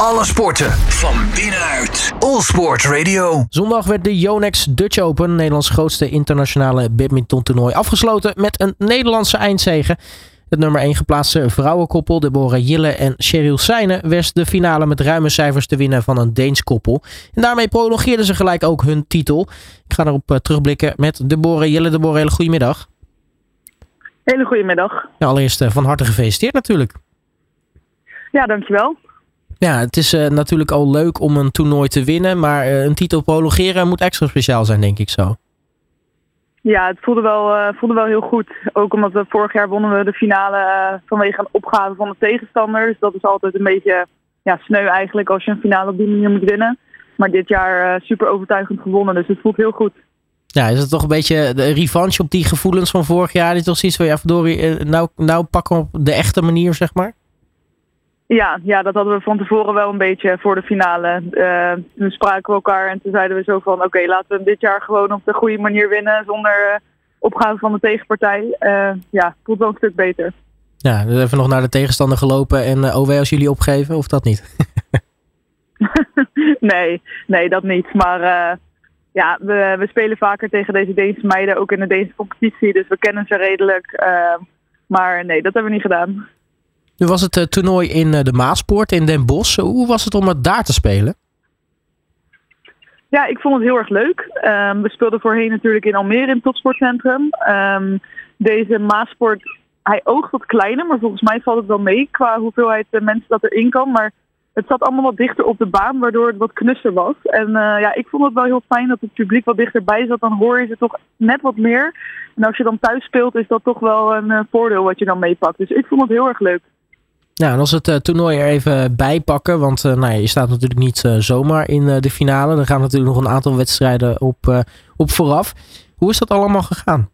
Alle sporten van binnenuit. All Sport Radio. Zondag werd de Yonex Dutch Open, Nederlands grootste internationale badmintontoernooi, afgesloten met een Nederlandse eindzege. Het nummer 1 geplaatste vrouwenkoppel, Deborah Jille en Cheryl Seijnen, wist de finale met ruime cijfers te winnen van een Deens koppel. En daarmee prolongeerden ze gelijk ook hun titel. Ik ga erop eh, terugblikken met Deborah Jille. Deborah, hele goedemiddag. Hele goede middag. Ja, allereerst eh, van harte gefeliciteerd natuurlijk. Ja, dankjewel. Ja, het is uh, natuurlijk al leuk om een toernooi te winnen, maar uh, een titel prolongeren moet extra speciaal zijn, denk ik zo. Ja, het voelde wel, uh, voelde wel heel goed. Ook omdat we vorig jaar wonnen we de finale vanwege een opgave van de tegenstander. Dus dat is altijd een beetje ja, sneu eigenlijk als je een finale op die manier moet winnen. Maar dit jaar super overtuigend gewonnen, dus het voelt heel goed. Ja, is het toch een beetje de revanche op die gevoelens van vorig jaar? Dit is toch zoiets van, ja verdorie, nou, nou pakken op de echte manier, zeg maar? Ja, ja, dat hadden we van tevoren wel een beetje voor de finale. Uh, toen spraken we elkaar en toen zeiden we zo van... oké, laten we dit jaar gewoon op de goede manier winnen... zonder uh, opgave van de tegenpartij. Uh, ja, voelt wel een stuk beter. Ja, dus even nog naar de tegenstander gelopen en uh, OW als jullie opgeven, of dat niet? nee, nee, dat niet. Maar ja, we, we spelen vaker tegen deze Deense meiden, ook in de Deense competitie. Dus we kennen ze redelijk. maar nee, dat hebben we niet gedaan. Nu was het uh, toernooi in uh, de Maaspoort in Den Bosch. Hoe was het om het daar te spelen? Ja, ik vond het heel erg leuk. Um, we speelden voorheen natuurlijk in Almere in het topsportcentrum. Um, deze Maaspoort, hij oogt wat kleiner, maar volgens mij valt het wel mee qua hoeveelheid mensen dat erin kan. Maar het zat allemaal wat dichter op de baan, waardoor het wat knusser was. En ja, ik vond het wel heel fijn dat het publiek wat dichterbij zat. Dan hoor je ze toch net wat meer. En als je dan thuis speelt, is dat toch wel een voordeel wat je dan meepakt. Dus ik vond het heel erg leuk. Nou, en als we het uh, toernooi er even bij pakken, want uh, nou je staat natuurlijk niet uh, zomaar in de finale. Er gaan natuurlijk nog een aantal wedstrijden op, op vooraf. Hoe is dat allemaal gegaan?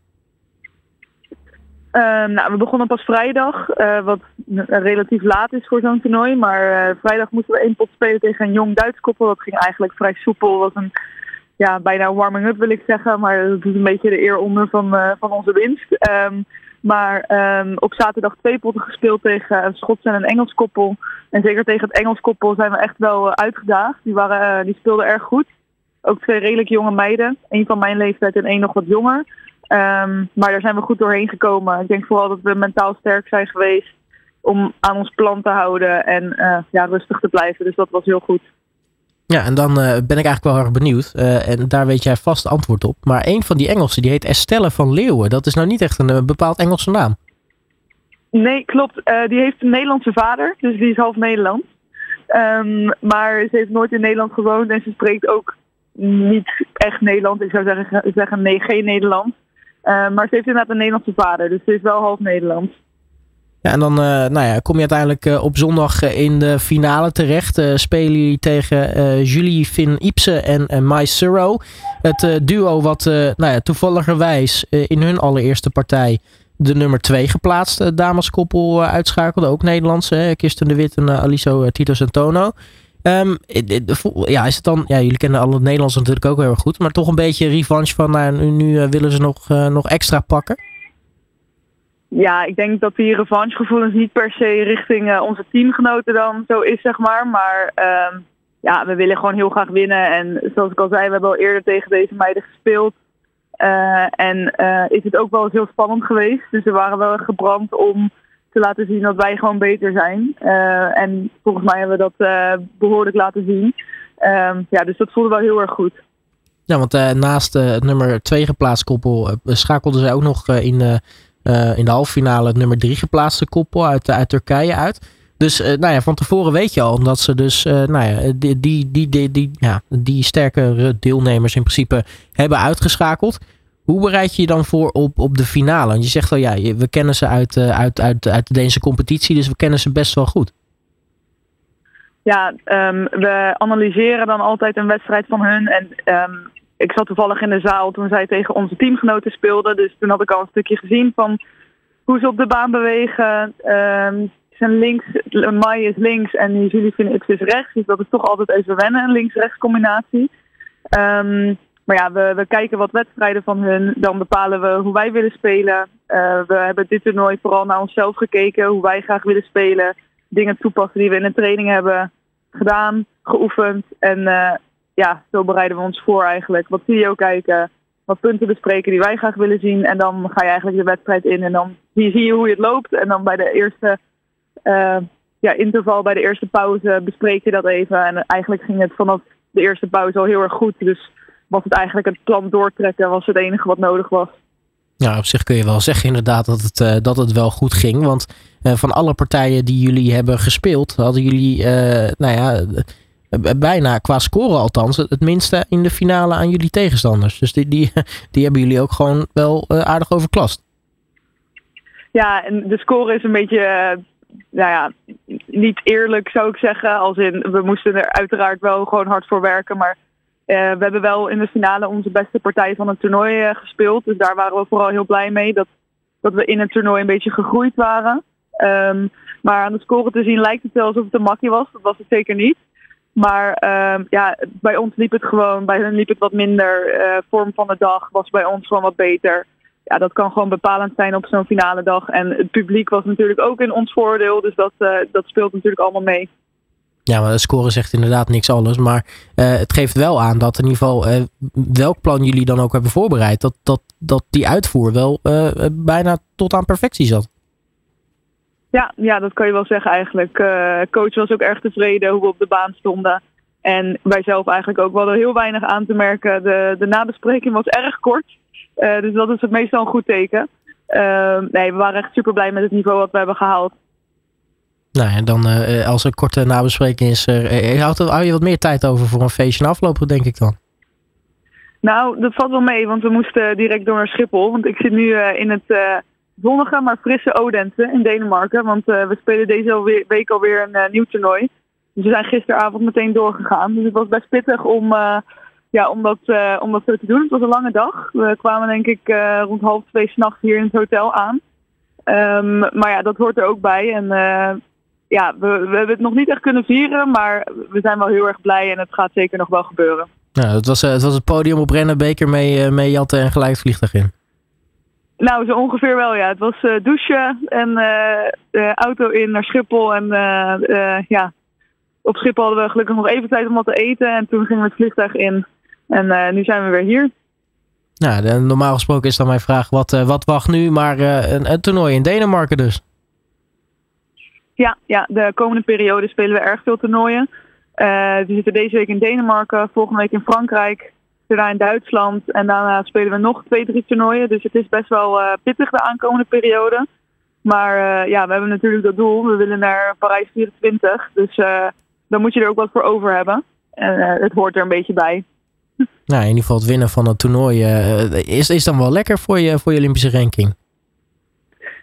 Ehm, nou, we begonnen pas vrijdag, wat relatief laat is voor zo'n toernooi. Maar vrijdag moesten we één pot spelen tegen een jong Duits koppel. Dat ging eigenlijk vrij soepel. was een ja, bijna warming-up wil ik zeggen. Maar dat is een beetje de eer onder van, van onze winst. Um, maar um, op zaterdag twee potten gespeeld tegen een Schots en een Engels koppel. En zeker tegen het Engels koppel zijn we echt wel uh, uitgedaagd. Die, waren, uh, die speelden erg goed. Ook twee redelijk jonge meiden. Eén van mijn leeftijd en één nog wat jonger. Um, maar daar zijn we goed doorheen gekomen. Ik denk vooral dat we mentaal sterk zijn geweest om aan ons plan te houden en uh, ja, rustig te blijven. Dus dat was heel goed. Ja, en dan uh, ben ik eigenlijk wel erg benieuwd. Uh, en daar weet jij vast antwoord op. Maar een van die Engelsen, die heet Estelle van Leeuwen. Dat is nou niet echt een, een bepaald Engelse naam. Nee, klopt. Die heeft een Nederlandse vader. Dus die is half Nederlands. Um, maar ze heeft nooit in Nederland gewoond. En ze spreekt ook niet echt Nederlands. Ik zou zeggen, zeggen nee, geen Nederlands. maar ze heeft inderdaad een Nederlandse vader. Dus ze is wel half Nederlands. En dan uh, nou ja, kom je uiteindelijk uh, op zondag uh, in de finale terecht. spelen jullie tegen Julie Finn Ipsen en Mai Suro. Het duo wat nou ja, toevalligerwijs in hun allereerste partij de nummer 2 geplaatste dameskoppel uitschakelde. Ook Nederlandse, Kirsten de Wit en Aliso Tito Santono. Um, ja, is het dan, ja, jullie kennen alle Nederlanders natuurlijk ook heel erg goed. Maar toch een beetje revanche van, nou, nu willen ze nog, nog extra pakken? Ja, ik denk dat die revanchegevoelens niet per se richting uh, onze teamgenoten dan zo is, zeg maar. Maar uh, ja, we willen gewoon heel graag winnen. En zoals ik al zei, we hebben al eerder tegen deze meiden gespeeld. Uh, en uh, is het ook wel eens heel spannend geweest. Dus we waren wel gebrand om te laten zien dat wij gewoon beter zijn. en volgens mij hebben we dat behoorlijk laten zien. Ehm, ja, dus dat voelde wel heel erg goed. Ja, want naast het nummer 2 geplaatst koppel schakelden zij ook nog in uh, in de halve finale het nummer drie geplaatste koppel uit, uit Turkije uit. Dus uh, nou ja, van tevoren weet je al omdat ze dus uh, nou ja, die, die, die, die, ja, die sterkere deelnemers in principe hebben uitgeschakeld. Hoe bereid je je dan voor op, op de finale? Want je zegt al, ja, we kennen ze uit, uit, uit, uit de competitie, dus we kennen ze best wel goed. Ja, um, we analyseren dan altijd een wedstrijd van hun. En um, ik zat toevallig in de zaal toen zij tegen onze teamgenoten speelden. Dus toen had ik al een stukje gezien van hoe ze op de baan bewegen. Um, zijn links, Mai is links en Julie Phoenix is rechts. Dus dat is toch altijd even wennen, een links-rechts combinatie. Um, maar ja, we, we kijken wat wedstrijden van hun. Dan bepalen we hoe wij willen spelen. Uh, we hebben dit toernooi vooral naar onszelf gekeken. Hoe wij graag willen spelen. Dingen toepassen die we in de training hebben gedaan, geoefend. En ja, zo bereiden we ons voor eigenlijk. Wat video kijken, wat punten bespreken die wij graag willen zien. En dan ga je eigenlijk de wedstrijd in en dan zie je hoe het loopt. En dan bij de eerste ja, interval, bij de eerste pauze bespreek je dat even. En eigenlijk ging het vanaf de eerste pauze al heel erg goed. Dus was het eigenlijk het plan doortrekken, was het enige wat nodig was. Ja, op zich kun je wel zeggen inderdaad dat het, uh, dat het wel goed ging. Want uh, van alle partijen die jullie hebben gespeeld, hadden jullie, nou ja, bijna qua score althans, het minste in de finale aan jullie tegenstanders. Dus die, die, die hebben jullie ook gewoon wel aardig overklast. Ja, en de score is een beetje nou ja, niet eerlijk zou ik zeggen. Als in, we moesten er uiteraard wel gewoon hard voor werken. Maar we hebben wel in de finale onze beste partij van het toernooi gespeeld. Dus daar waren we vooral heel blij mee. Dat, dat we in het toernooi een beetje gegroeid waren. Um, maar aan de score te zien lijkt het wel alsof het een makkie was. Dat was het zeker niet. Maar um, ja, bij ons liep het gewoon, bij hen liep het wat minder. Uh, vorm van de dag was bij ons gewoon wat beter ja, dat kan gewoon bepalend zijn op zo'n finale dag. En het publiek was natuurlijk ook in ons voordeel. Dus dat, uh, dat speelt natuurlijk allemaal mee. Ja, maar de score zegt inderdaad niks alles. Maar uh, het geeft wel aan dat in ieder geval welk plan jullie dan ook hebben voorbereid, dat, dat, dat die uitvoer wel bijna tot aan perfectie zat. Ja, ja, dat kan je wel zeggen eigenlijk. coach was ook erg tevreden hoe we op de baan stonden. En wij zelf eigenlijk ook. wel heel weinig aan te merken. De, de nabespreking was erg kort. Uh, dus dat is het meestal een goed teken. Uh, nee, we waren echt super blij met het niveau wat we hebben gehaald. Nou en dan als er korte nabespreking is, houdt hou je wat meer tijd over voor een feestje aflopen, denk ik dan? Nou, dat valt wel mee, want we moesten direct door naar Schiphol. Want ik zit nu in het zonnige, maar frisse Odense in Denemarken. Want we spelen deze week alweer een nieuw toernooi. Dus we zijn gisteravond meteen doorgegaan. Dus het was best pittig om ja, om dat, om dat zo te doen. Het was een lange dag. We kwamen denk ik rond half twee s'nachts hier in het hotel aan. Um, maar ja, dat hoort er ook bij. En ja, we, we hebben het nog niet echt kunnen vieren, maar we zijn wel heel erg blij en het gaat zeker nog wel gebeuren. Nou, het, was, het was het podium op Rennenbeker mee, mee jatten en gelijk in. Nou, zo ongeveer wel, ja. Het was douchen en auto in naar Schiphol. En ja, op Schiphol hadden we gelukkig nog even tijd om wat te eten. En toen gingen we het vliegtuig in. En uh, nu zijn we weer hier. Nou, normaal gesproken is dan mijn vraag: wat, uh, wat wacht nu? Maar uh, een, een, toernooi in Denemarken dus. Ja, ja, de komende periode spelen we erg veel toernooien. we zitten deze week in Denemarken, volgende week in Frankrijk, daarna in Duitsland. En daarna spelen we nog twee, drie toernooien. Dus het is best wel pittig de aankomende periode. Maar ja, we hebben natuurlijk dat doel. We willen naar Parijs 24. Dus dan moet je er ook wat voor over hebben. En het hoort er een beetje bij. Nou, in ieder geval het winnen van het toernooi is, is dan wel lekker voor je, voor je Olympische ranking.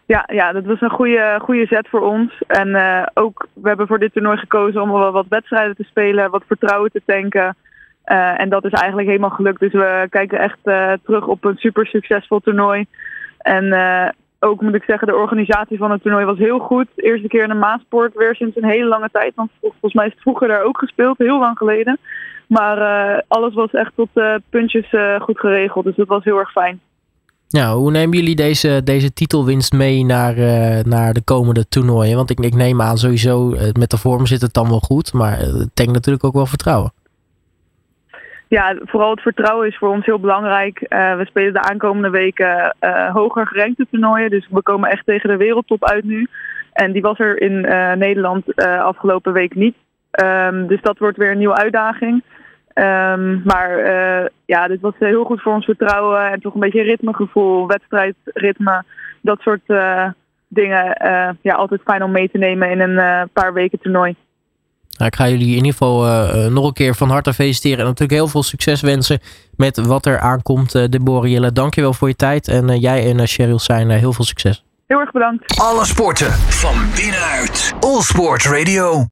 Ja, ja, dat was een goede, goede zet voor ons. En ook, we hebben voor dit toernooi gekozen om wel wat wedstrijden te spelen, wat vertrouwen te tanken. Uh, en dat is eigenlijk helemaal gelukt. Dus we kijken echt terug op een super succesvol toernooi. En ook moet ik zeggen, de organisatie van het toernooi was heel goed. Eerste keer in de Maasport, weer sinds een hele lange tijd. Want volgens mij is het vroeger daar ook gespeeld, heel lang geleden. Maar alles was echt tot puntjes goed geregeld. Dus dat was heel erg fijn. Ja, hoe nemen jullie deze, deze titelwinst mee naar, naar de komende toernooien? Want ik, ik neem aan sowieso, met de vorm zit het dan wel goed. Maar het denkt natuurlijk ook wel vertrouwen. Ja, vooral het vertrouwen is voor ons heel belangrijk. we spelen de aankomende weken hoger gerankte toernooien. Dus we komen echt tegen de wereldtop uit nu. En die was er in Nederland afgelopen week niet. Um, dus dat wordt weer een nieuwe uitdaging. Um, maar ja, dit was heel goed voor ons vertrouwen en toch een beetje ritmegevoel, wedstrijdritme, dat soort dingen. Ja, altijd fijn om mee te nemen in een paar weken toernooi. Nou, ik ga jullie in ieder geval nog een keer van harte feliciteren en natuurlijk heel veel succes wensen met wat er aankomt. Uh, Deborah Jelle, dankjewel voor je tijd en jij en Cheryl zijn heel veel succes. Heel erg bedankt. Alle sporten van binnenuit. All Sport Radio.